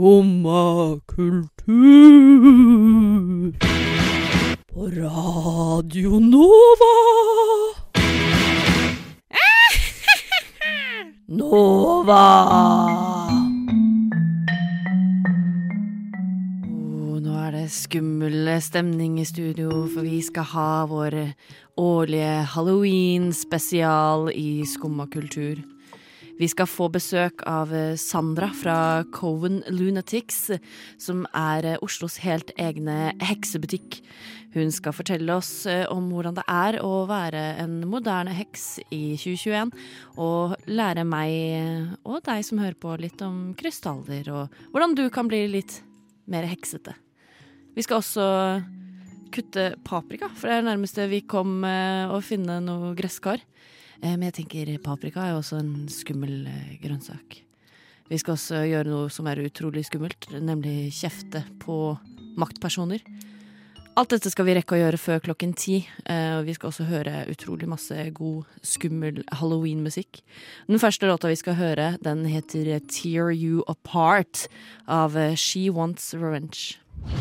Skumma kultur. På Radio Nova. Nova. Nå er det skummel stemning i studio, for vi skal ha vår årlige halloween-spesial i Skumma kultur. Vi skal få besøk av eh, Sandra fra Coven Lunatics, som er eh, Oslos helt egne heksebutikk. Hun skal fortelle oss eh, om hvordan det er å være en moderne heks i 2021, og lære meg og deg som hører på, litt om krystaller, og hvordan du kan bli litt mer heksete. Vi skal også kutte paprika, for det er det nærmeste vi kom å finne noe gresskar. Eh, Men jeg tenker paprika er også en skummel eh, grønnsak. Vi skal også gjøre noe som er utrolig skummelt, nemlig kjefte på maktpersoner. Alt dette skal vi rekke å gjøre før klokken ti. eh, Vi skal også høre utrolig masse god, skummel halloween-musikk. Den første låta vi skal høre, den heter Tear You Apart av She Wants Revenge. Jeg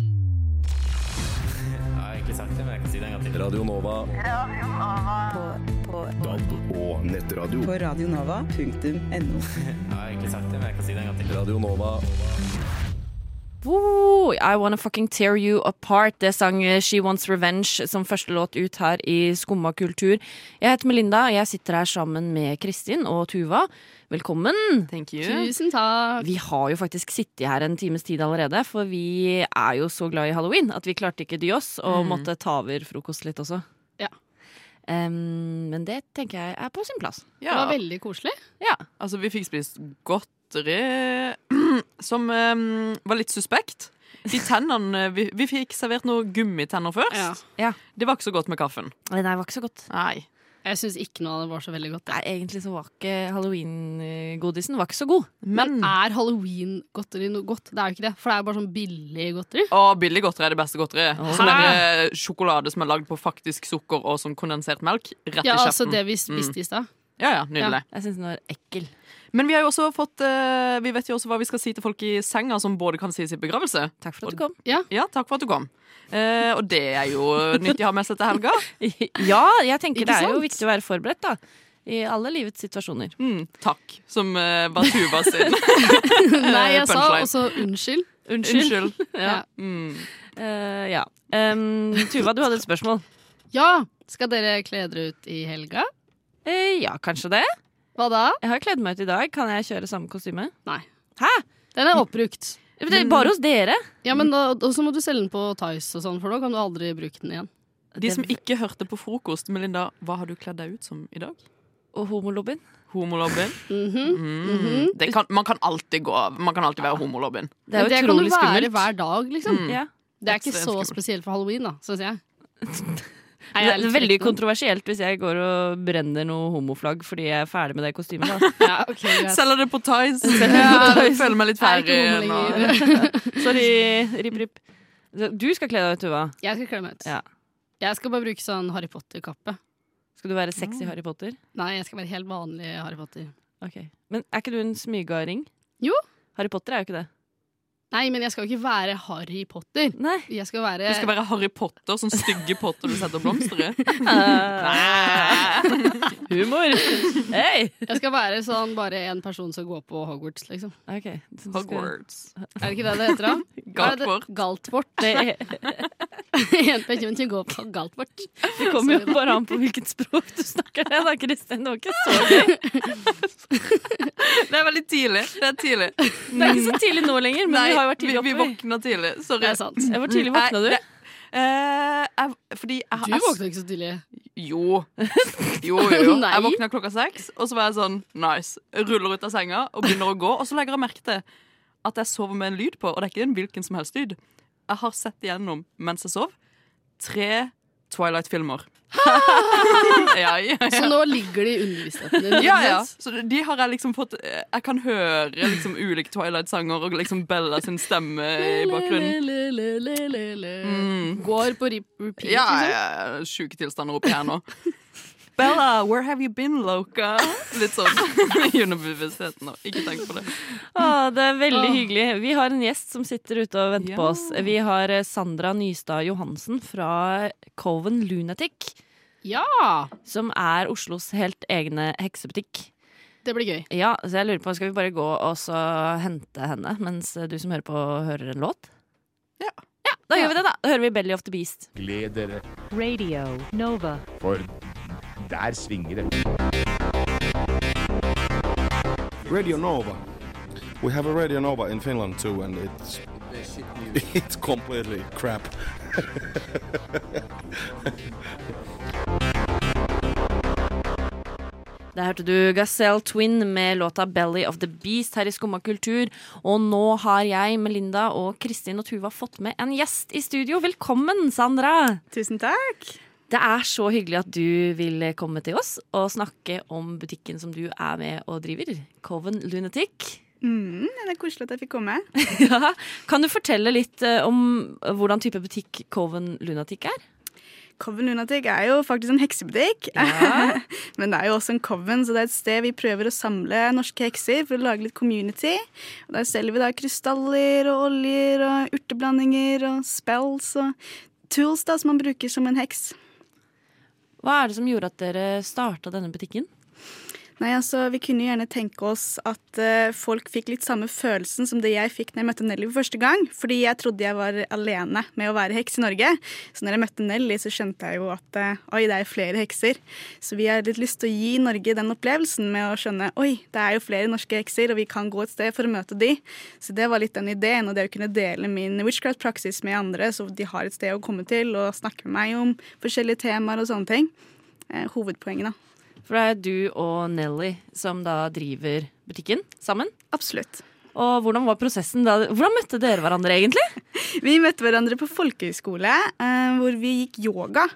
har egentlig sagt det, men jeg kan si det en gang til. Radio Nova. DAB og nettradio. på radionova.no. Jeg har egentlig sagt det, men jeg kan si det en gang til. Radio Nova. Woo, I Wanna Fucking Tear You Apart. Det sang eh, She Wants Revenge som første låt ut her i Skumma kultur. Jeg heter Melinda, og jeg sitter her sammen med Kristin og Tuva. Velkommen. Thank you. Tusen takk. Vi har jo faktisk sittet her en times tid allerede, for vi er jo så glad i halloween at vi klarte ikke dy oss og måtte ta over frokost litt også. Ja. Em, men det tenker jeg er på sin plass. Det var veldig koselig. Ja. Altså, vi fikk spist godteri som um, var litt suspekt. De tennene vi, vi fikk servert noen gummitenner først. Ja. Ja. Det var ikke så godt med kaffen. Nei, det var ikke så godt. Nei. Jeg syns ikke noe av det var så veldig godt. Nei, egentlig så var ikke halloween-godisen var ikke så god. Men Men er halloween-godteri noe godt? Det er jo ikke det, for det er bare sånn billig godteri. Å, billig godteri er det beste godteriet. Sånn der, eh, sjokolade som er lagd på faktisk sukker og sånn kondensert melk. Rett Ja, i altså det vi spiste i stad. Ja, ja, nydelig. Jeg syns den var ekkel. Men vi har jo også fått uh, Vi vet jo også hva vi skal si til folk i senga som både kan sies i begravelse. Takk for at du kom. Ja, takk for at du kom. Uh, og det er jo nyttig å ha med seg til helga. Ja, jeg tenker Ikke det er jo viktig å være forberedt, da. I alle livets situasjoner. Mm, takk, som uh, var Tuva sin. Nei, jeg sa også unnskyld. Unnskyld. Ja. Mm. Uh, ja. Um, Tuva, du hadde et spørsmål. Ja, skal dere kle dere ut i helga? Eh, ja, kanskje det. Hva da? Jeg har kledd meg ut i dag. Kan jeg kjøre samme kostyme? Nei. Hæ? Den er oppbrukt. Det er bare hos dere. Ja, men da, og så må du selge den på Tice og sånn, for da kan du aldri bruke den igjen. De som ikke hørte på frokost, Melinda, hva har du kledd deg ut som i dag? Og homolobbyen. Homolobbyen? Mhm. Mm. -hmm. kan, man kan alltid gå Man kan alltid være homolobbyen. Det er jo det kan du være skummelt. hver dag, liksom. Mm. Ja. Det er ikke så skummelt. spesielt for halloween, da, syns jeg. Nei, Det er veldig kontroversielt hvis jeg går og brenner noe homoflagg fordi jeg er ferdig med det kostymet. Da. Ja, okay, yes. Selger det på Tice. Selger Ja, Tice. Føler meg litt Jeg er ferdig nå. Sorry. Rip, rip. Du skal kle deg ut, Tuva. Jeg skal kle meg ut. Ja. Jeg skal bare bruke sånn Harry Potter-kappe. Skal du være sexy Harry Potter? Nei, jeg skal være helt vanlig Harry Potter. Okay. Men er ikke du en smygaring? Jo. Harry Potter er jo ikke det. Nei, men jeg skal jo ikke være Harry Potter. Nei. Jeg skal være Du skal være Harry Potter, sånn stygge potter du setter blomster i. Humor! Hey. Jeg skal være sånn bare en person som går på Hogwarts, liksom. Ok. så skal- Hogwarts. Er det ikke det det heter, da? Galtvort. Galtvort. Det, er... en person som går på Galtvort. det kommer jo bare an på hvilket språk du snakker det, da, Kristin. Det var ikke så gøy. Det er veldig tidlig. Det er tidlig. Det er ikke så tidlig nå lenger, men Nei, vi har jo vært vi, oppe. vi vi våkna tidlig. Sorry. Det er sant. Jeg var tidlig våkna, du. Uh, Eh, jeg, fordi jeg, Du våkna ikke så tidlig. Jo. Jo, jo, jo. Jeg våkna klokka seks, og så var jeg sånn nice. Ruller ut av senga og begynner å gå. Og så legger jeg merke til at jeg sover med en lyd på, og det er ikke en hvilken som helst lyd. Jeg har sett igjennom mens jeg sov, tre Twilight-filmer. ja, ja, Så nå ligger de i underbevisstheten din. Ja, ja. Så de har jeg liksom fått Jeg kan høre liksom ulike Twilight-sanger og liksom Bella sin stemme i bakgrunnen. Mm. Går på repeat, liksom? Ja, ja, ja. Sjuke tilstander oppi her nå. Bella, where have you been, Loca? Litt sånn i underbevisstheten. nå Ikke tenk på det. Ah, det er veldig ah. hyggelig. Vi har en gjest som sitter ute og venter på oss. Vi har eh, Sandra Nystad Johansen fra Coven Lunatic, Ja! som er Oslos helt egne heksebutikk. Det blir gøy. Ja, så jeg lurer på, Skal vi bare gå og så hente henne mens du som hører på, hører en låt? Ja. Ja, Da gjør vi det, da. Da hører vi Belly of the Beast. Gled dere, Radio Nova. for der svinger det. Radio Nova. We have a Radio Nova in Finland too, and it's it's completely crap. Der hørte du Gazelle Twin med låta 'Belly of the Beast' her i Skumma kultur. Og nå har jeg, Melinda og Kristin og Tuva fått med en gjest i studio. Velkommen, Sandra! Tusen takk. Det er så hyggelig at du vil komme til oss og snakke om butikken som du er med og driver. Coven Lunatic. Mm, det er koselig at jeg fikk komme. Ja. Kan du fortelle litt eh, om hvordan type butikk Coven Lunatic er? Coven Lunatic er jo faktisk en heksebutikk. Ja. Men det er jo også en coven, så det er et sted vi prøver å samle norske hekser for å lage litt community. Og Der selger vi da krystaller og oljer og urteblandinger og spells og tools da som man bruker som en heks. Hva er det som gjorde at dere starta denne butikken? Nei, altså, Vi kunne gjerne tenke oss at uh, folk fikk litt samme følelsen som det jeg fikk når jeg møtte Nelly for første gang. Fordi jeg trodde jeg var alene med å være heks i Norge. Så når jeg møtte Nelly, så skjønte jeg jo at uh, oi, det er flere hekser. Så vi har litt lyst til å gi Norge den opplevelsen med å skjønne oi, det er jo flere norske hekser, og vi kan gå et sted for å møte de. Så det var litt den ideen, og det å kunne dele min witchcraft-praksis med andre, så de har et sted å komme til og snakke med meg om forskjellige temaer og sånne ting. Uh, hovedpoenget, da. For det er du og Nelly som da driver butikken sammen. Absolutt. Og hvordan var prosessen da? Hvordan møtte dere hverandre egentlig? Vi møtte hverandre på folkehøyskole, eh, hvor vi gikk yoga.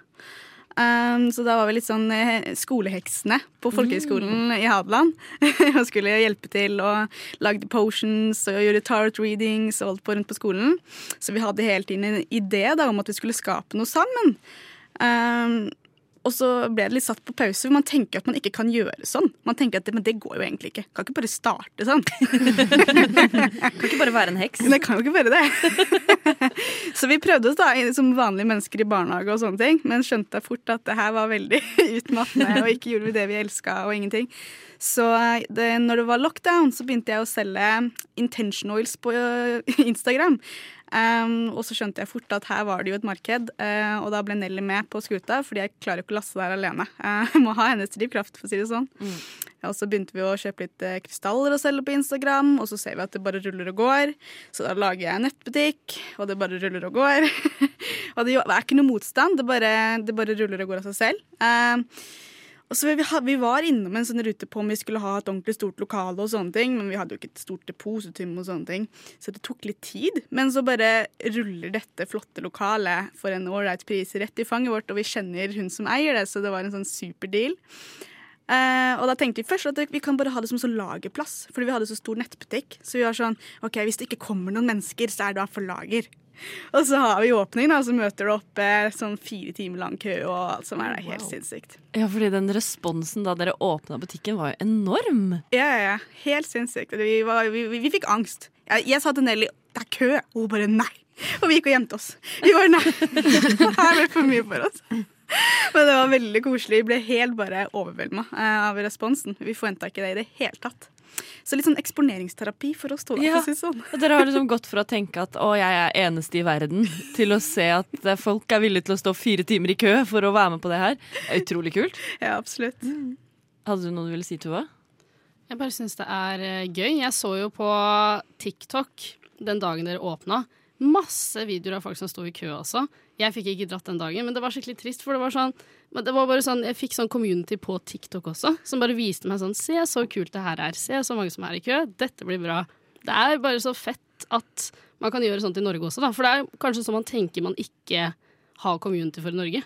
Um, så da var vi litt sånn eh, skoleheksene på folkehøyskolen i Hadeland. og skulle hjelpe til og lagde potions og gjorde tarot readings og alt på rundt på skolen. Så vi hadde hele tiden en idé da, om at vi skulle skape noe sammen. Um, og så ble det litt satt på pause, for man tenker at man ikke kan gjøre sånn. Man tenker at det, Men det går jo egentlig ikke. Kan ikke bare starte sånn. Kan ikke bare være en heks. Det kan jo ikke være det. så vi prøvde oss da som vanlige mennesker i barnehage og sånne ting, men skjønte fort at det her var veldig utmattende, og ikke gjorde vi det vi elska og ingenting. Så det, når det var lockdown, så begynte jeg å selge intention oils på øh, Instagram. Um, og så skjønte jeg fort at her var det jo et marked, uh, og da ble Nelly med på skuta, fordi jeg klarer ikke å laste der alene. Uh, jeg må ha hennes drivkraft, for å si det sånn. Mm. og så begynte vi å kjøpe litt uh, krystaller og selge på Instagram, og så ser vi at det bare ruller og går. Så da lager jeg en nettbutikk, og det bare ruller og går. og det er ikke noe motstand, det bare, det bare ruller og går av seg selv. Eh, og så vi, vi var innom en sånn rute på om vi skulle ha et ordentlig stort lokale, og sånne ting, men vi hadde jo ikke et stort depositum, og sånne ting, så det tok litt tid. Men så bare ruller dette flotte lokalet for en ålreit pris rett i fanget vårt, og vi kjenner hun som eier det, så det var en sånn super deal. Uh, og da tenkte vi først at vi kan bare ha det som sånn lagerplass, fordi vi hadde så stor nettbutikk. Så vi var sånn OK, hvis det ikke kommer noen mennesker, så er det da for lager. Og så har vi åpning, da, så møter det opp eh, sånn fire timer lang kø og alt som er der. Helt sinnssykt. Ja, fordi den responsen da dere åpna butikken, var jo enorm. Ja, ja, ja. Helt sinnssykt. Vi, var, vi, vi, vi fikk angst. Jeg, jeg sa til Nelly det er kø, og hun bare nei. Og vi gikk og gjemte oss. Vi bare nei. Her ble for mye for oss. Men det var veldig koselig. Vi ble helt bare overvelda av responsen. Vi forventa ikke det i det hele tatt. Så litt sånn eksponeringsterapi for oss to. Ja. si sånn. Og dere har liksom gått fra å tenke at å, jeg er eneste i verden, til å se at eh, folk er villige til å stå fire timer i kø for å være med på det her. Det er utrolig kult. Ja, absolutt. Hadde du noe du ville si, Tuva? Jeg bare syns det er eh, gøy. Jeg så jo på TikTok den dagen dere åpna. Masse videoer av folk som sto i kø også. Jeg fikk ikke dratt den dagen, men det var skikkelig trist. For det var sånn, men det var bare sånn Jeg fikk sånn community på TikTok også, som bare viste meg sånn Se så kult det her er. Se så mange som er i kø. Dette blir bra. Det er bare så fett at man kan gjøre sånt i Norge også, da. For det er kanskje sånn man tenker man ikke har community for i Norge.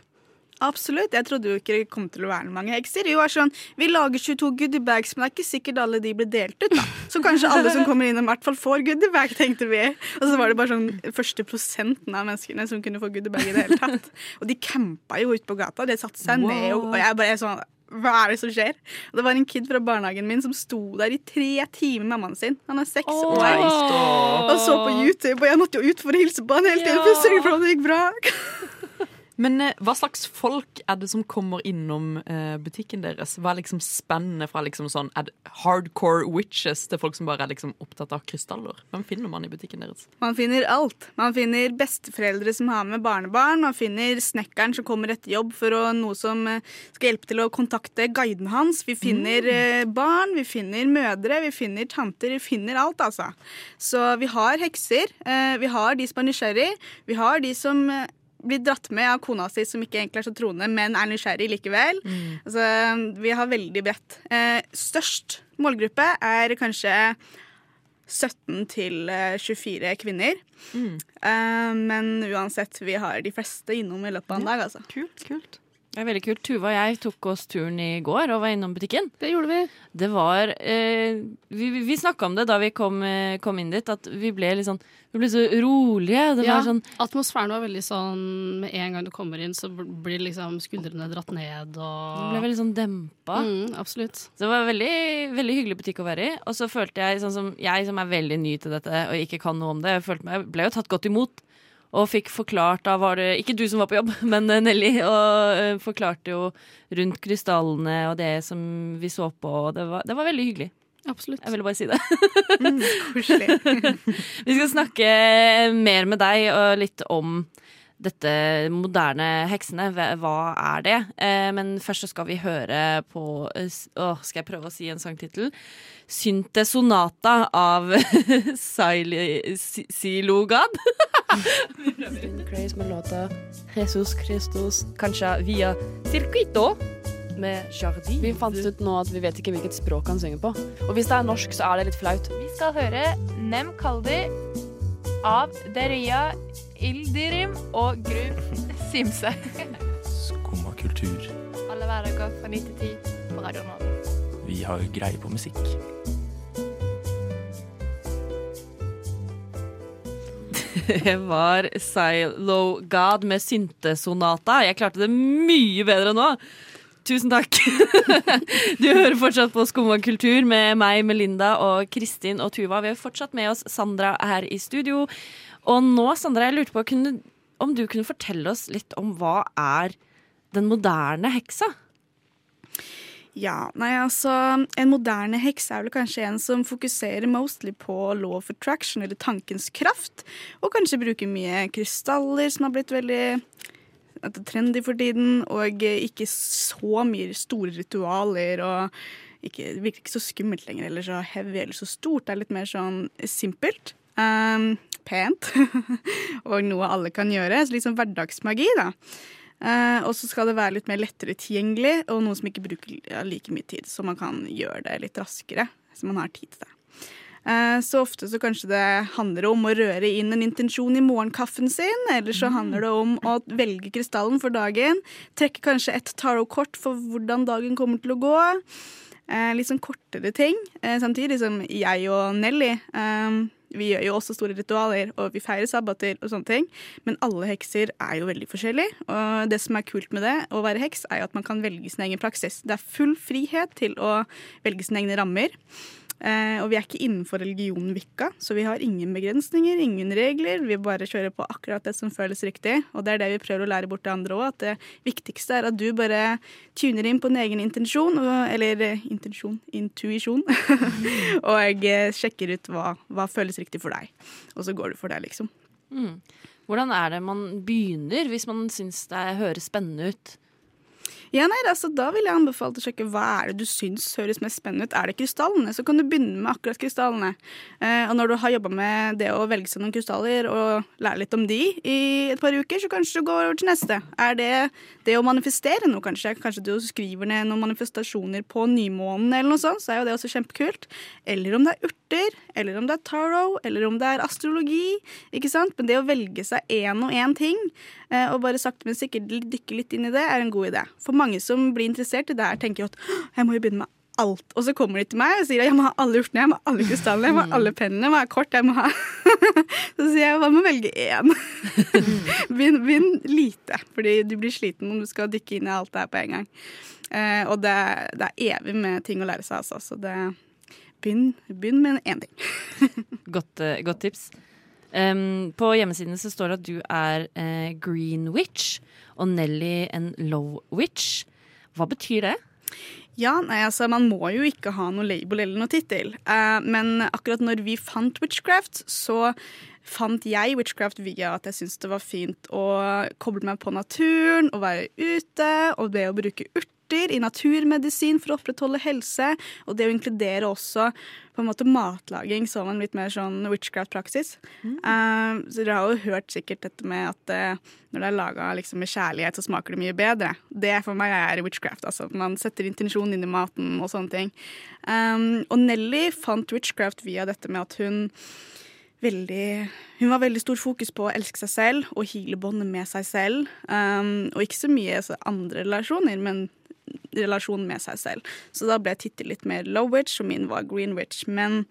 Absolutt. Jeg trodde jo ikke det kom til å være mange hekser. Vi var sånn, vi lager 22 goodiebags, men det er ikke sikkert alle de blir delt ut. da. Så kanskje alle som kommer inn, i hvert fall får goodiebag, tenkte vi. Og så var det bare sånn første prosenten av menneskene som kunne få goodiebag i det hele tatt. Og de campa jo ute på gata. De satte seg ned, og, jeg bare sånn hva er det som skjer? Og det var en kid fra barnehagen min som sto der i tre timer med mammaen sin. Han er seks oh, år. Og så på YouTube, og jeg måtte jo ut for å hilse på han hele tiden. For å sørge for at det gikk bra. Men eh, hva slags folk er det som kommer innom eh, butikken deres? Hva er liksom spennende fra liksom sånn hardcore witches til folk som bare er liksom opptatt av krystaller? Hvem finner man i butikken deres? Man finner alt. Man finner besteforeldre som har med barnebarn. Man finner snekkeren som kommer etter jobb for å, noe som eh, skal hjelpe til å kontakte guiden hans. Vi finner eh, barn, vi finner mødre, vi finner tanter. Vi finner alt, altså. Så vi har hekser. Eh, vi har de som er nysgjerrig. Vi har de som eh, blir dratt med av kona si, som ikke egentlig er så troende, men er nysgjerrig likevel. Altså, vi har veldig bredt. Eh, størst målgruppe er kanskje 17 til eh, 24 kvinner. Eh, men uansett, vi har de fleste innom i løpet av en dag, altså. Kult, kult. Det er veldig kult. Tuva og jeg tok oss turen i går og var innom butikken. Det gjorde vi. Det var eh, Vi, vi- snakka om det da vi kom, eh, kom inn dit, at vi ble litt sånn Vi ble så rolige. Det Ja, var sånn Atmosfæren var veldig sånn Med en gang du kommer inn, så blir liksom skuldrene dratt ned Det ble veldig sånn dempa. mm, Absolutt. Så det var veldig, veldig hyggelig butikk å være i. Og så følte jeg, sånn som jeg som er veldig ny til dette og ikke kan noe om det, jeg ble jo tatt godt imot. Og fikk forklart da var det Ikke du som var på jobb, men eh, Nelly. Og eh, forklarte jo rundt krystallene og det som vi så på. Og det var, det var veldig hyggelig. Absolutt. Jeg ville bare si det. Koselig. Vi skal snakke mer med deg og litt om dette moderne heksene. Hva er det? Eh, Men først så skal vi høre på å, s- Skal jeg prøve å si en sangtittel? Synte Sonata av Silogad. Craze med låta Jesus Christus, kanskje via Circuito med Jardin. Vi fant ut nå at vi vet ikke hvilket språk han synger på. Og hvis det er norsk, så er det litt flaut. Vi skal høre Nem Kaldi av Deria Ildirim og Grub Simse. Skumma kultur. Alle hverdager fra 9 til 10 på Radio Nova. Vi har greie på musikk. Det var Silo God med syntesonata. Jeg klarte det mye bedre nå. Tusen takk. Du hører fortsatt på Skumma kultur med meg, Melinda og Kristin og Tuva. Vi har fortsatt med oss Sandra her i studio. Og nå, Sandra, jeg lurte på kunne, om du kunne fortelle oss litt om hva er den moderne heksa? Ja, nei altså En moderne heks er vel kanskje en som fokuserer mostly på law of attraction, eller tankens kraft, og kanskje bruker mye krystaller, som har blitt veldig trendy for tiden, og ikke så mye store ritualer, og ikke, det virker ikke så skummelt lenger, eller så heavy eller så stort. Det er litt mer sånn simpelt. Um, pent. og noe alle kan gjøre. Så sånn hverdagsmagi, da. Uh, og så skal det være litt mer lettere tilgjengelig, og noe som ikke bruker like mye tid. Så man kan gjøre det litt raskere, så man har tid til det. Uh, så ofte så kanskje det handler om å røre inn en intensjon i morgenkaffen sin, eller så handler det om å velge krystallen for dagen. Trekke kanskje et tarotkort for hvordan dagen kommer til å gå. Uh, litt sånn kortere ting. Samtidig som jeg og Nelly eh, vi gjør jo også store ritualer, og vi feirer sabbater og sånne ting. Men alle hekser er jo veldig forskjellige. Og det som er kult med det, å være heks, er jo at man kan velge sin egen praksis. Det er full frihet til å velge sine egne rammer. Eh, og vi er ikke innenfor religionen Vikka, så vi har ingen begrensninger, ingen regler. Vi bare kjører på akkurat det som føles riktig. Og det er det vi prøver å lære bort til andre òg, at det viktigste er at du bare tuner inn på din egen intensjon, eller eh, intensjon, intuisjon, og jeg sjekker ut hva, hva føles riktig for deg. Og så går du for det, liksom. Mm. Hvordan er det man begynner, hvis man syns det høres spennende ut? Ja, nei, altså, Da vil jeg anbefale å sjekke hva er det du syns høres mest spennende ut. Er det krystallene, så kan du begynne med akkurat krystallene. Eh, og når du har jobba med det å velge seg noen krystaller og lære litt om de i et par uker, så kanskje du går over til neste. Er det det å manifestere noe, kanskje? Kanskje du skriver ned noen manifestasjoner på nymånen, eller noe sånt, så er jo det også kjempekult. Eller om det er urter, eller om det er tarot, eller om det er astrologi. ikke sant? Men det å velge seg én og én ting, eh, og bare sakte, men sikkert dykke litt inn i det, er en god idé. For mange som blir interessert i det her, tenker jo at jeg må jo begynne med alt. Og så kommer de til meg og sier at jeg må ha alle urtene, jeg må ha alle krystallene, jeg må ha alle pennene, jeg må ha kort, jeg må ha Så sier jeg hva med å velge én? Begynn begynn lite, fordi du blir sliten om du skal dykke inn i alt det her på en gang. Eh, og det, det er evig med ting å lære seg, altså. Så det begynn, begynn med én ting. Godt, eh, godt tips. Um, på hjemmesiden så står det at du er eh, green witch og Nelly en low witch. Hva betyr det? Ja, nei, altså Man må jo ikke ha noe label eller noe tittel. Uh, men akkurat når vi fant Witchcraft, så fant jeg Witchcraft via at jeg syntes det var fint å koble meg på naturen og være ute, og det å bruke urter i naturmedisin for å opprettholde helse, og det å inkludere også på en måte matlaging som en litt mer sånn witchcraft-praksis. Eh, så dere har jo hørt sikkert dette med at uh, når det er laga liksom med kjærlighet, så smaker det mye bedre. Det for meg er witchcraft. altså Man setter intensjon inn i maten og sånne ting. Um, og Nelly fant witchcraft via dette med at hun veldig Hun var veldig stor fokus på å elske seg selv og heale båndet med seg selv. Um, og ikke så mye så andre relasjoner, men relasjonen med seg selv. Så da ble tittel litt mer low witch, og min var green witch. Men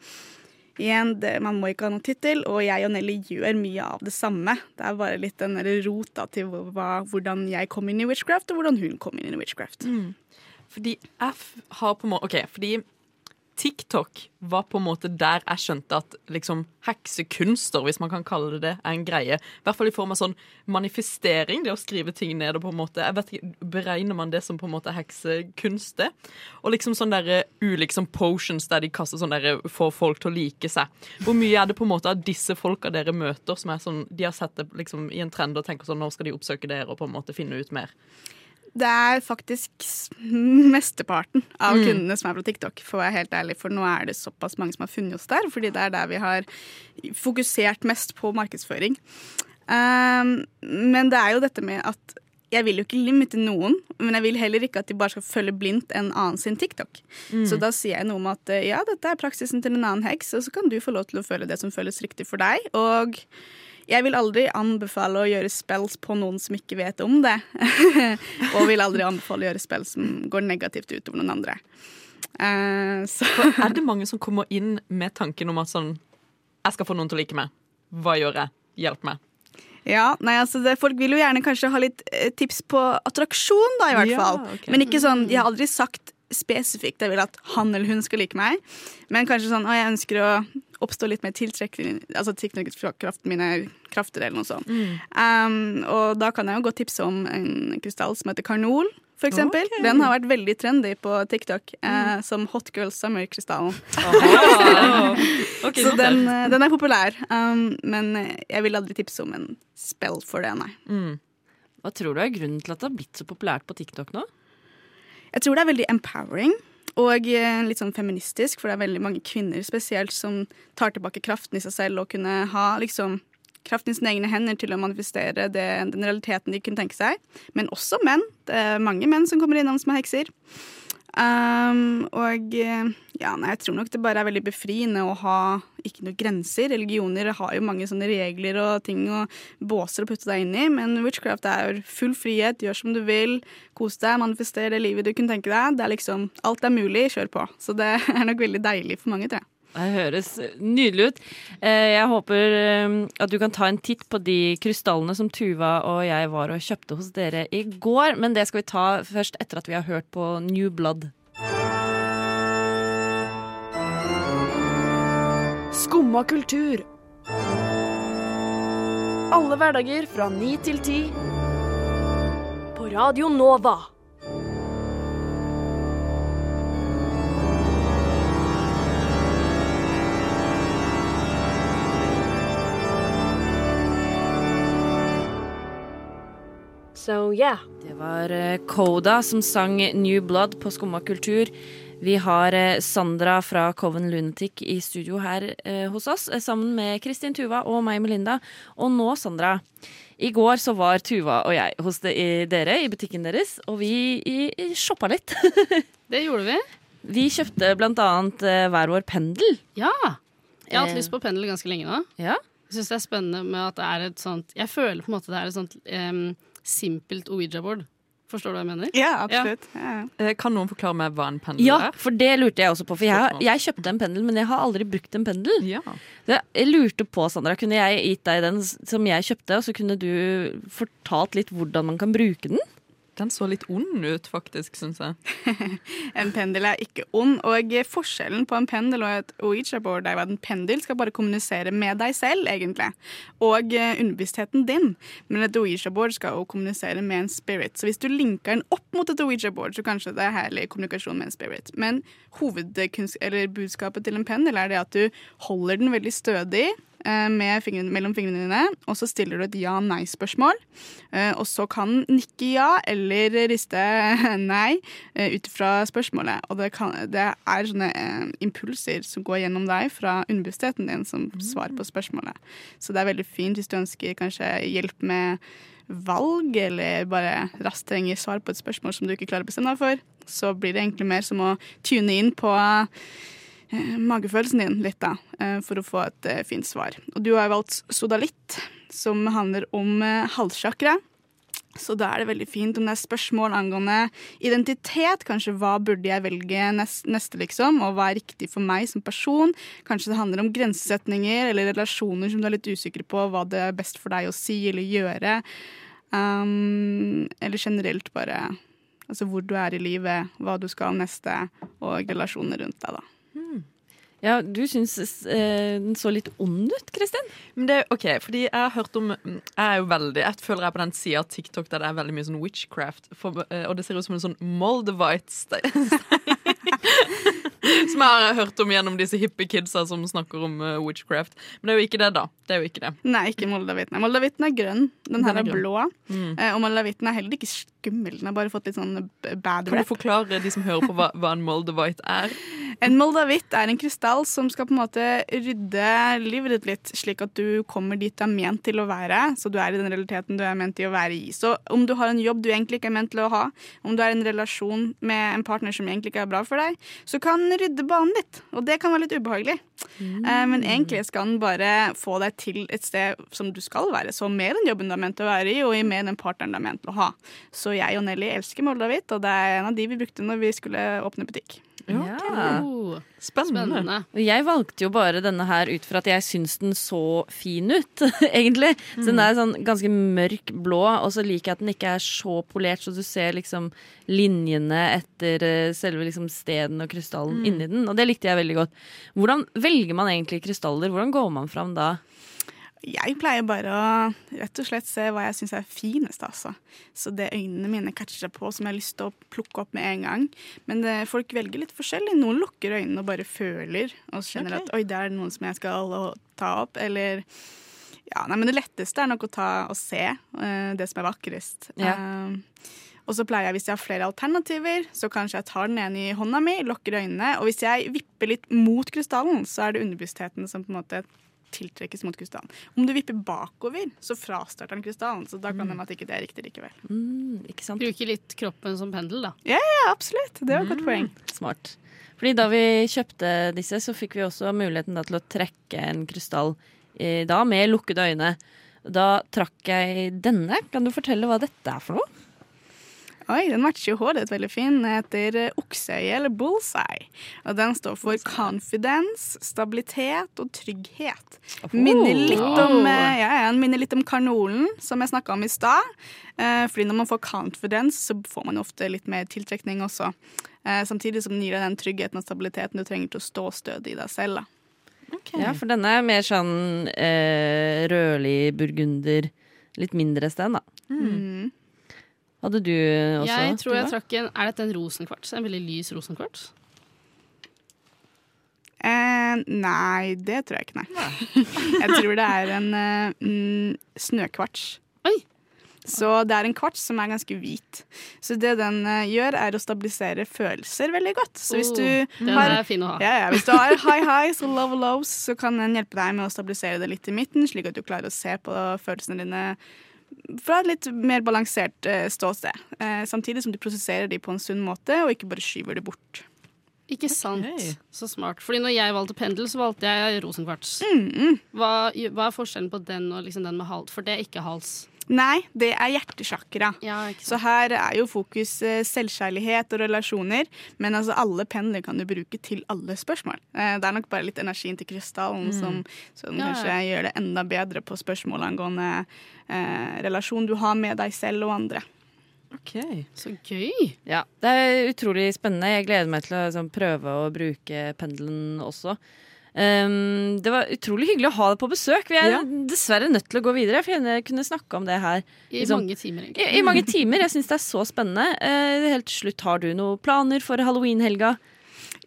igjen, det, man må ikke ha noen tittel, og jeg og Nelly gjør mye av det samme. Det er bare litt den rota til hva, hvordan jeg kom inn i witchcraft, og hvordan hun kom inn i witchcraft. Mm. Fordi f- har på en måte OK, fordi TikTok var på en måte der jeg skjønte at liksom heksekunster, hvis man kan kalle det det, er en greie. I hvert fall i form av sånn manifestering, det å skrive ting ned og på en måte jeg vet ikke, Beregner man det som på en måte heksekunst? Og liksom sånn derre ulike sånn potions der de kaster sånn derre får folk til å like seg. Hvor mye er det på en måte av disse folka dere møter, som er sånn De har sett det liksom i en trend og tenker sånn nå skal de oppsøke dere og på en måte finne ut mer? Det er faktisk mesteparten av Mm. kundene som er på TikTok, for å være helt ærlig. For nå er det såpass mange som har funnet oss der, fordi det er der vi har fokusert mest på markedsføring. Um, men det er jo dette med at jeg vil jo ikke limite noen, men jeg vil heller ikke at de bare skal følge blindt en annen sin TikTok. Mm. Så da sier jeg noe om at eh, ja, dette er praksisen til en annen heks, og så kan du få lov til å føle det som føles riktig for deg. Og jeg vil aldri anbefale å gjøre spells på noen som ikke vet om det. og vil aldri anbefale å gjøre spells som går negativt utover noen andre. Uh, så Er det mange som kommer inn med tanken om at sånn Jeg skal få noen til å like meg. Hva gjør jeg? Hjelp meg. Ja, nei, altså det, Folk vil jo gjerne kanskje ha litt eh, tips på attraksjon, da, i hvert Ja, fall. Okay. Men ikke sånn, de har aldri sagt spesifikt jeg vil at han eller hun skal like meg. Men kanskje sånn å, jeg ønsker å oppstå litt mer tiltrekning Altså tilknyttet fra kraften mine krafter, eller noe sånt. Um, og da kan jeg jo godt tipse om en krystall som heter karnol. For eksempel. Okay. Den har vært veldig trendy på TikTok eh, som Hot Girl Summer-krystallen. okay, Så den, eh, den er populær. Um, men jeg vil aldri tipse om en spell for det, nei. Mm. Hva tror du er grunnen til at det har blitt så populært på TikTok nå? Jeg tror det er veldig empowering og eh, litt sånn feministisk, for det er veldig mange kvinner spesielt som tar tilbake kraften i seg selv og kunne ha liksom kraften i sine egne hender til å manifestere det, den realiteten de kunne tenke seg. Men også menn. Det er mange menn som kommer innom som er hekser. Um, og eh, ja, nei, jeg tror nok det bare er veldig befriende å ha ikke noen grenser. Religioner har jo mange sånne regler og ting og båser å putte deg inn i, men witchcraft er full frihet, gjør som du vil, kos deg, manifester det livet du kunne tenke deg. Det er liksom, Alt er mulig, kjør på. Så det er nok veldig deilig for mange, tror jeg. Det høres nydelig ut. Eh, Jeg håper eh, at du kan ta en titt på de krystallene som Tuva og jeg var og kjøpte hos dere i går, men det skal vi ta først etter at vi har hørt på New Blood. Skumma kultur. Alle hverdager fra ni til ti. På Radio Nova. So yeah. Det var eh, Koda som sang New Blood på Skumma kultur. Vi har eh, Sandra fra Coven Lunatic i studio her eh, hos oss, eh, sammen med Kristin Tuva og meg, Melinda. Og nå, Sandra. I går så var Tuva og jeg hos de, i dere i butikken deres, og vi i, i shoppa litt. Det gjorde vi. Vi kjøpte blant annet eh, hver vår pendel. Ja. Jeg har hatt Eh. lyst på pendel ganske lenge nå. Ja. Jeg syns det er spennende med at det er et sånt Jeg føler på en måte det er et sånt em, simpelt Ouija-board. Forstår du hva jeg mener? Ja, absolutt. Ja. Kan noen forklare meg hva en pendel Ja, er? for det lurte jeg også på. For jeg, jeg kjøpte en pendel, men jeg har aldri brukt en pendel. Jeg lurte på, Sandra, kunne jeg gitt deg den som jeg kjøpte, og så kunne du fortalt litt hvordan man kan bruke den? Den så litt ond ut, faktisk, syns jeg. En pendel er ikke ond, og forskjellen på en pendel og et Ouija-board er at en pendel skal bare kommunisere med deg selv, egentlig, og eh, underbevisstheten din. Men et Ouija-board skal jo kommunisere med en spirit. Så hvis du linker den opp mot et Ouija-board, så kanskje det er herlig kommunikasjon med en spirit. Men hovedbudskapet til en pendel er det at du holder den veldig stødig fingrene, mellom fingrene dine, og så stiller du et ja-nei-spørsmål. Eh, Og så kan nikke ja eller riste nei eh, ut fra spørsmålet. Og det, kan, det er sånne eh, impulser som går gjennom deg fra underbevisstheten din som svar på spørsmålet. Så det er veldig fint hvis du ønsker kanskje hjelp med valg, eller bare raskt trenger svar på et spørsmål som du ikke klarer å bestemme deg for. Så blir det egentlig mer som å tune inn på eh, magefølelsen din litt, da, eh, for å få et eh, fint svar. Og du har valgt sodalitt, som handler om halssjakra. Så da er det veldig fint om det er spørsmål angående identitet. Kanskje hva burde jeg velge neste, liksom, og hva er riktig for meg som person. Kanskje det handler om grensesetninger eller relasjoner som du er litt usikker på hva det er best for deg å si eller gjøre. Um, eller generelt bare altså hvor du er i livet, hva du skal neste, og relasjoner rundt deg, da. Ja, du syns eh, den så litt ond ut, Kristin? Men det, ok, fordi jeg har hørt om Jeg er jo veldig Jeg føler jeg er på den sida av TikTok der det er veldig mye sånn witchcraft. For, eh, og det ser ut som en sånn Moldavite stein. som jeg har hørt om gjennom disse hippe kidsa som snakker om uh, witchcraft. Men det er jo ikke det, da. Det er jo ikke det. Nei, ikke moldavitten. Moldavitten er grønn. Den her Den er er, blå. Mm. Eh, Og moldavitten er heller ikke skummel. Den har bare fått litt sånn bad rap. Kan du forklare de som hører på hva, hva en Moldavite er? En moldavitt er en krystall som skal på en måte rydde livet ditt litt, slik at du kommer dit du er ment til å være. Så du er i den realiteten du er ment til å være i. Så om du har en jobb du egentlig ikke er ment til å ha, om du er i en relasjon med en partner som egentlig ikke er bra for deg, så kan den rydde banen litt. Og det kan være litt ubehagelig. Mm. Men egentlig skal den bare få deg til et sted som du skal være. Så med den jobben du er ment til å være i, og med den partneren du er ment til å ha. Så jeg og Nelly elsker Moldavitt, og det er en av de vi brukte når vi skulle åpne butikk. Ja. Okay. Spennende. Spennende. jeg valgte jo bare denne her ut fra at jeg syns den så fin ut, egentlig. Så den er sånn ganske mørk blå, og så liker jeg at den ikke er så polert, så du ser liksom linjene etter eh, selve liksom steden og krystallen Mm. inni den. Og det likte jeg veldig godt. Hvordan velger man egentlig krystaller? Hvordan går man fram da? Jeg pleier bare å rett og slett se hva jeg syns er finest, altså. Så det øynene mine catcher seg på, som jeg har lyst til å plukke opp med en gang. Men det, folk velger litt forskjellig. Noen lukker øynene og bare føler, og skjønner kjenner Ok. at oi, det er noen som jeg skal ta opp. Eller ja, nei, men det letteste er nok å ta og se uh, det som er vakrest. Ja. Uh, og så pleier jeg, hvis jeg har flere alternativer, så kanskje jeg tar den ene i hånda mi, lukker øynene. Og hvis jeg vipper litt mot krystallen, så er det underbevisstheten som på en måte tiltrekkes mot krystallen. Om du vipper bakover, så frastarter den krystallen. Så da kan det hende at ikke det er riktig likevel. Mm, ikke sant? Bruker litt kroppen som pendel, da. Ja, ja, absolutt. Det var et godt poeng. Smart. Fordi da vi kjøpte disse, så fikk vi også muligheten da til å trekke en krystall eh, da med lukkede øyne. Da trakk jeg denne. Kan du fortelle hva dette er for noe? Oi, den matcher jo håret veldig fin. Den heter eh, okseøye, eller bullseye. Og den står for confidence, stabilitet og trygghet. Minner litt om, eh, ja, minner litt om karnolen, som jeg snakka om i stad. Eh, fordi når man får confidence, så får man ofte litt mer tiltrekning også. Eh, samtidig som den gir deg den tryggheten og stabiliteten du trenger til å stå stødig i deg selv. Da. Ja, for denne er mer sånn eh, rødlig burgunder. Litt mindre sten, da. Mm. Hadde du også? Jeg tror jeg trakk en Er dette en rosenkvarts? En veldig lys rosenkvarts? Eh, nei, det tror jeg ikke, nei. jeg tror det er en eh, mm, snøkvarts. Oi. Så det er en kvarts som er ganske hvit. Så det den eh, gjør, er å stabilisere følelser veldig godt. Så hvis Oh, du den har, er fin å ha. Ja, ja, hvis du har high highs og low lows, så kan den hjelpe deg med å stabilisere det litt i midten, slik at du klarer å se på følelsene dine fra et litt mer balansert eh, ståsted. Eh, samtidig som du prosesserer de på en sunn måte, og ikke bare skyver det bort. Ikke sant. Så smart. Fordi når jeg valgte pendel, så valgte jeg rosenkvarts. Mm, Hva, hva er forskjellen på den og liksom den med hals? For det er ikke hals. Nei, det er hjertesjakra. Ja. Så her er jo fokus eh, selvkjærlighet og relasjoner. Men altså alle pendler kan du bruke til alle spørsmål. Eh, Det er nok bare litt energien til krystallen som, som Ja, kanskje ja. gjør det enda bedre på spørsmål angående eh, relasjon du har med deg selv og andre. Ok, Så gøy. Ja, Det er utrolig spennende. Jeg gleder meg til å liksom, prøve å bruke pendelen også. Um, det var utrolig hyggelig å ha deg på besøk. Vi er Ja. dessverre nødt til å gå videre. For jeg kunne snakke om det her I liksom, mange timer, i, i mange timer. Jeg syns det er så spennende. Uh, helt til slutt, har du noen planer for halloweenhelga?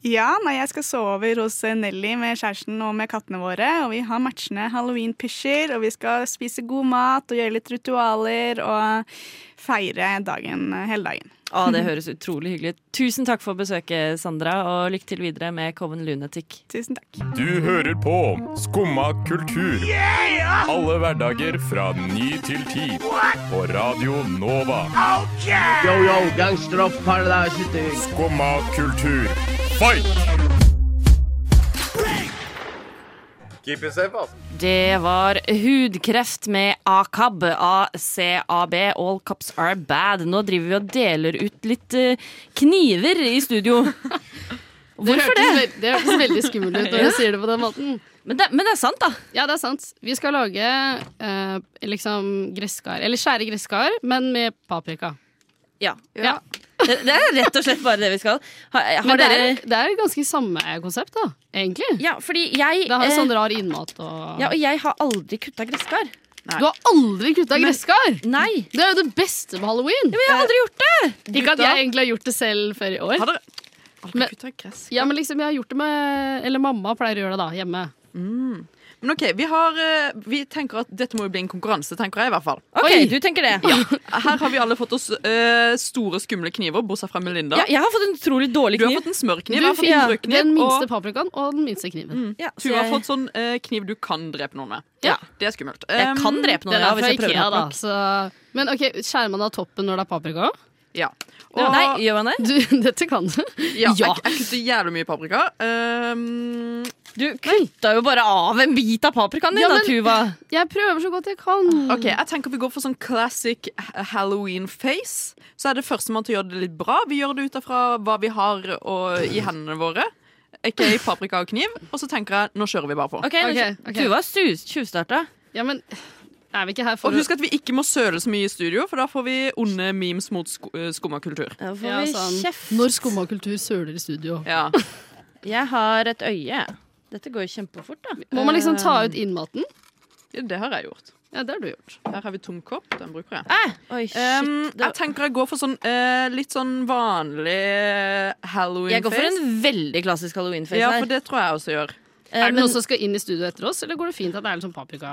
Ja, nei, jeg skal sove over hos eh, Nelly med kjæresten og med kattene våre. Og vi har matchende halloween-pysjer, og vi skal spise god mat og gjøre litt ritualer og feire dagen eh, hele dagen. Å, det høres utrolig hyggelig ut. Tusen takk for besøket, Sandra, og lykke til videre med Coven Lunatic. Tusen takk. Du hører på Skumma kultur. Alle hverdager fra ny til ti. På Radio Nova. Yo, yo, gangsteropp. Skumma kultur, fight! Keep it safe, altså. Det var hudkreft med ACAB, ACAB, All Cops Are Bad. Nå driver vi og deler ut litt eh, kniver i studio. Hvorfor det? hørtes Det hørtes veldig skummelt ut når du sier det på den måten. Men det, men det er sant, da. Ja, det er sant. Vi skal lage eh, liksom gresskar, eller skjære gresskar, men med paprika. Ja. Ja. Det er rett og slett bare det vi skal. Har, har Men det dere er, det er ganske samme konsept, da, egentlig. Ja, fordi jeg Det har eh, sånn rar innmat og Ja, og jeg har aldri kutta gresskar. Du har aldri kutta gresskar! Nei. Det er jo det beste med halloween. Ja, Men jeg har aldri gjort det! Ikke at jeg egentlig har gjort det selv før i år. Har dere aldri Men- kutta gress? Ja, men liksom, jeg har gjort det med Eller mamma pleier å gjøre det da, hjemme. Men OK, vi, har, eh, vi tenker at dette må jo bli en konkurranse, tenker jeg i hvert fall. Ok, Oi. du tenker det. Ja. Her har vi alle fått oss uh, store, skumle kniver, bortsett fra Melinda. Ja, jeg har fått en utrolig dårlig kniv. Du har fått en smørkniv, Du jeg fått en brødkniv. den minste og paprikaen og den minste kniven. Ja, så Tuva har jeg, fått sånn uh, kniv du kan drepe noen med. Ja. Det er skummelt. jeg Um, kan drepe noen ja, hvis jeg prøver Ikea, da. Så. Men ok, skjærer man av toppen når det er paprika? Ja. Og, Nei, gjør man det? Du, dette kan du. ja, Ja. Jeg, jeg kutter jævlig mye paprika. Um, Du kutta jo bare av en bit av paprikaen din, Ja, da, men- Tuva. Jeg prøver så godt jeg kan. OK, jeg tenker vi går for sånn classic Halloween-face. Så er det førstemann til å gjøre det litt bra. Vi gjør det ut ifra hva vi har og, i hendene våre. Ikke paprika og kniv. Og så tenker jeg nå kjører vi bare på. Ok, nå- Ok, ok. Tuva stu- tjuvstarta. Ja, men er vi ikke her for Og husk at vi ikke må søle så mye i studio, for da får vi onde memes mot sko eh, skummakultur. Da får ja, vi sånn, kjeft. Når skumma kultur søler i studio. Ja. Jeg har et øye. Dette går jo kjempefort, da. Må man liksom ta ut innmaten? ja, det har jeg gjort. Ja, det har du gjort. Her har vi tom kopp. Den bruker jeg. Eh, oi, shit. Um, jeg tenker jeg går for sånn uh, litt sånn vanlig halloween-face. jeg går for en veldig klassisk halloween-face Ja, for det tror jeg også gjør. Eh, Er det men- noen som skal inn i studio etter oss, eller går det fint at det er litt sånn paprika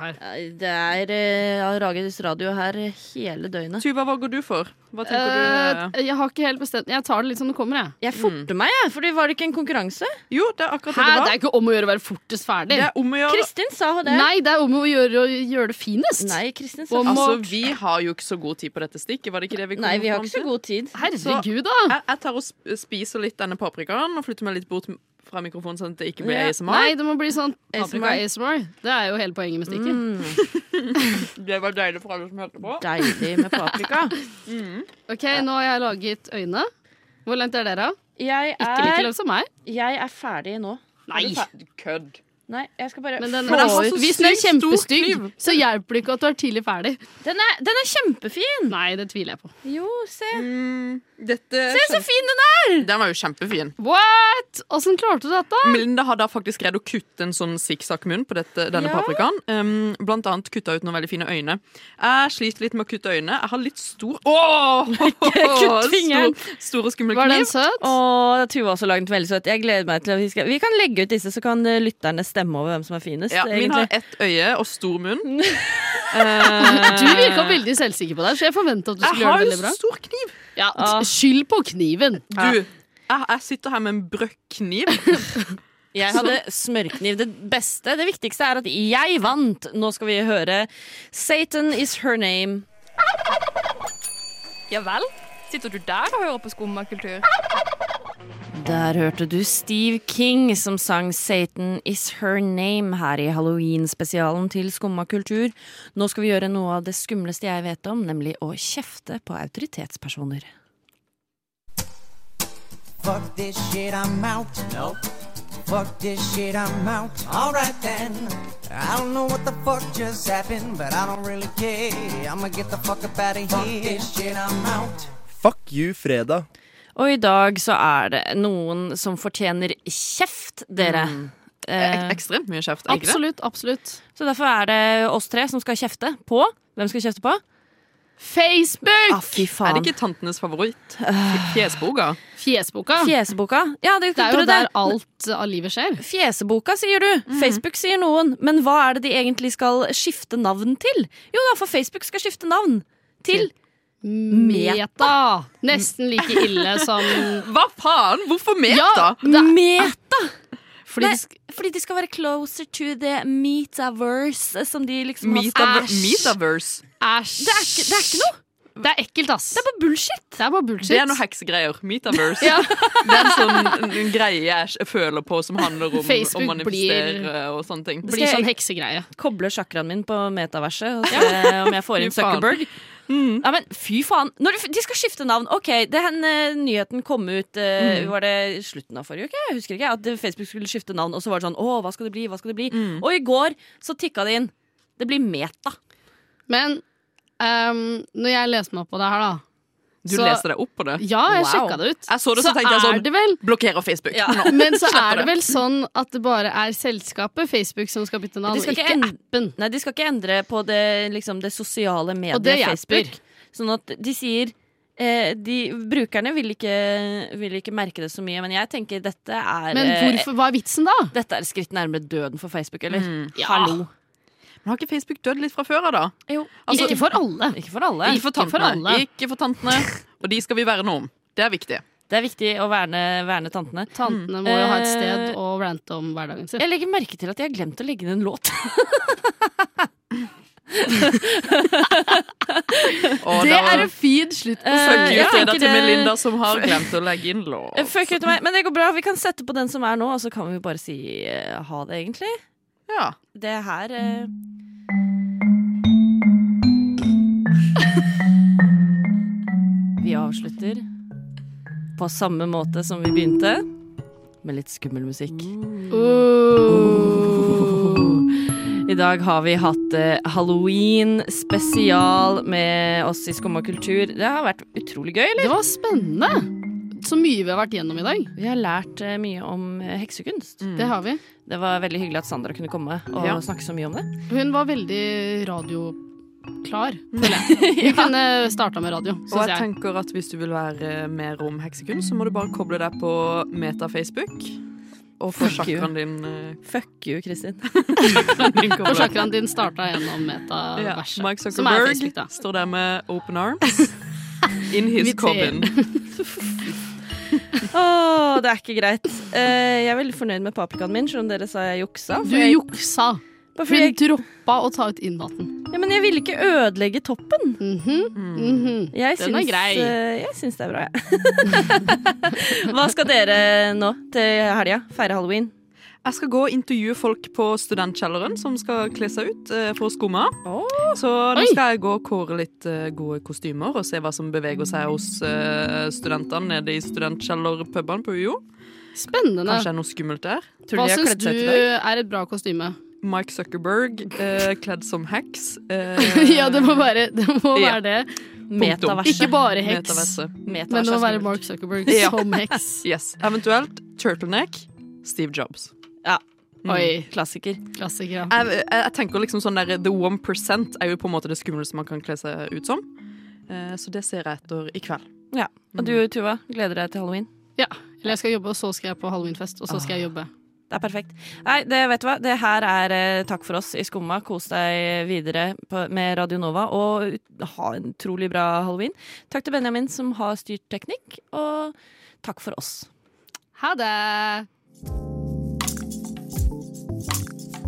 her? Det er uh, Rages radio her hele døgnet. Tuva, hva går du for? Hva tenker du? Eh, jeg har ikke helt bestemt Jeg tar det litt som det kommer, jeg. Jeg forter meg, jeg. Fordi var det ikke en konkurranse? Jo, det er akkurat Hæ, det det det er ikke om å gjøre å være fortest ferdig. Det er om å gjøre Kristin sa det. Nei, det er om å gjøre å gjøre det finest. Nei, Kristin sa Om Altså, Vi har jo ikke så god tid på dette stikket. Var det ikke det vi kom Nei, vi har ikke så god tid. Herregud, da. Jeg, jeg tar og spiser litt denne paprikaen og flytter meg litt bort fra mikrofonen, sånn at det ikke blir Ja. ASMR. Nei, det må bli sånn ASMR. ASMR. Det er jo hele poenget med stikket. Mm, Det var deilig for alle som hørte på. deilig med paprika. Ok, nå har jeg laget øyne. Hvor langt er dere? Jeg Ikke like langt som meg. jeg er ferdig nå. Nei. Kødd. Nei, jeg skal bare Men den, få Men jeg ut så hvis den er kjempestygg, så hjelper det ikke at du er tidlig ferdig. den er, den er kjempefin! Nei, det tviler jeg på. Jo, se. Mm, dette Se så fin den er! Den var jo kjempefin. What?! Åssen klarte du dette? Melinda har da faktisk greid å kutte en sånn sikksakk-munn på dette, denne Ja. paprikaen. Um, blant annet kutta ut noen veldig fine øyne. Jeg sliter litt med å kutte øyne. Jeg har litt stor Åh! kutt fingeren. Stor, stor og skummel Var den søt? Og Tuva har også laget den veldig søt. Jeg gleder meg til at vi skal Vi kan legge ut disse, så kan eh, lytterne stemme over hvem som er finest. Ja, min har ett øye og stor munn. Du virka veldig selvsikker på deg, så jeg forventa at du skulle gjøre har det jo veldig bra. stor kniv. Ja, Ah. Skyld på kniven. Du, jeg, jeg sitter her med en brøkkniv. Jeg hadde smørkniv. Det beste, det viktigste er at jeg vant. Nå skal vi høre Satan is her name. Ja vel? Sitter du der og hører på skummakultur? Der hørte du Steve King som sang 'Satan Is Her Name' her i halloween-spesialen til Skumma kultur. Nå skal vi gjøre noe av det skumleste jeg vet om, nemlig å kjefte på autoritetspersoner. Fuck this shit, I'm out. Nope. Fuck this shit, I'm out. Alright then. I don't know what the fuck just happened, but I don't really care. I'ma get the fuck up out of here. Fuck this shit, I'm out. Fuck you, fredag. Og i dag så er det noen som fortjener kjeft, dere. Mm. Eh, Ek ekstremt mye kjeft, Ikke ikke det? Absolutt, absolutt. Så derfor er det oss tre som skal kjefte på. Hvem skal kjefte på? Facebook! Ah, fy faen. Er det ikke tantenes favoritt? Fjesboka? Fjesboka. Fjesboka. Ja, det, Det er jo der alt av livet skjer. Fjeseboka, sier du. Facebook sier noen. Men hva er det de egentlig skal skifte navn til? Jo da, for Facebook skal skifte navn til Meta. Nesten like ille som Hva faen? Hvorfor meta? Ja, det Meta! Fordi Nei, de sk- fordi de skal være closer to the metaverse, som de liksom har Metaverse. Æsj. Det det er ikke noe! Det er ekkelt, ass. Det er bare bullshit. Det er bare bullshit. Det er noe heksegreier. Metaverse. Ja. Det er en sånn greie jeg føler på som handler om Facebook å manifestere blir- og sånne ting. blir sånn heksegreie. Koble chakraen min på metaverset og se om jeg får inn Fy Zuckerberg. Ja, men fy faen. Når de, de skal skifte navn. Ok, den uh, nyheten kom ut uh, Mm. Var det slutten av forrige uke? Jeg husker ikke. At Facebook skulle skifte navn. Og så var det sånn Å, hva skal det bli? Hva skal det bli? Mm. Og i går så tikka det inn. Det blir Meta. Men um, når jeg leser meg opp på det her, da Du så- leste deg opp på det? Ja, jeg Wow. sjekka det ut. Jeg så det, så, tenkte jeg sånn vel Blokkerer Facebook. Ja. Nå. Men så er det vel sånn at det bare er selskapet Facebook som skal bytte navn, De skal ikke, ikke appen. Nei, de skal ikke endre på det, liksom, det sosiale Og det mediet. Facebook. Sånn at de sier eh, de, Brukerne vil ikke, vil ikke merke det så mye, men jeg tenker dette er Men eh, hvorfor, hva er vitsen, da? Dette er et skritt nærmere døden for Facebook, eller? Mm. Ja. Hallo. Men har ikke Facebook dødd litt fra før av, da? Jo. Altså- ikke for alle. Ikke for alle. Ikke for Ikke for tantene. alle. Ikke for tantene. Og de skal vi verne om. Det er viktig. Det er viktig å verne, verne tantene. Tantene må jo ha et Eh, sted å rante om hverdagen sin. Jeg legger merke til at jeg har glemt å legge inn en låt. oh, Det var- er en fin slutt på Eh, Fuck you, Frida, til Melinda, som har glemt å legge inn låt. Fuck you til meg. Men det går bra. Vi kan sette på den som er nå, og så kan vi bare si uh, ha det, egentlig. Ja. Det her eh... Vi avslutter på samme måte som vi begynte, med litt skummel musikk. I dag har vi hatt eh, halloween spesial med oss i Skumma kultur. Det har vært utrolig gøy, eller? Det var spennende. Så mye vi har vært gjennom i dag. Vi har lært eh, mye om heksekunst. heksekunst. Det har vi. Det var veldig hyggelig at Sandra kunne komme og Ja. snakke så mye om det. Hun var veldig radioklar, føler jeg. Vi kunne starta med radio, Og syns jeg jeg. tenker at hvis du vil være mer om heksekunst, så må du bare koble deg på Meta-Facebook. Og få sjakraen din eh, Fuck you, Kristin. din For koblet. din starta gjennom Ja, metaverset. Mike er Zuckerberg Facebook, står der med open arms. In his coven. Åh, det er ikke greit. Uh, jeg er veldig fornøyd med paprikaen min, selv om dere sa jeg juksa. Du for jeg- juksa. Hun jeg, droppa å ta ut innmaten. ja, men jeg ville ikke ødelegge toppen. Mhm, mhm. Jeg Den er grei. Uh, jeg syns det er bra, jeg. Hva skal dere nå til helga? Feire halloween? Jeg skal gå og intervjue folk på Studentkjelleren som skal kle seg ut eh, for skumma. Så nå skal jeg gå og kåre litt eh, gode kostymer og se hva som beveger seg hos eh, studentene nede i studentkjellerpubene på UiO. Spennende. Kanskje det er noe skummelt der. Tror Hva de syns du er et bra kostyme? Mike Zuckerberg eh, kledd som heks. eh, ja, det må være det. Må være det. Metaverse. Ikke bare heks, Metaverse. Metaverse men det må være. Mark Zuckerberg som heks. Yes. Eventuelt turtleneck. Steve Jobs. Ja. Mm. Oi. Klassiker. Klassiker, ja. Jeg, jeg, jeg tenker liksom sånn der The one percent er jo på en måte det skumleste man kan kle seg ut som. Eh, så det ser jeg etter i kveld. Ja. Og du, Tuva, gleder deg til halloween? ja. Eller jeg skal jobbe, og så skal jeg på halloweenfest, og så skal jeg jobbe. Det er perfekt. Nei, det vet du hva. Det her er eh, takk for oss i Skumma. Kos deg videre på, med Radio Nova, og ha en utrolig bra halloween. Takk til Benjamin som har styrt teknikk, og takk for oss. Ha det!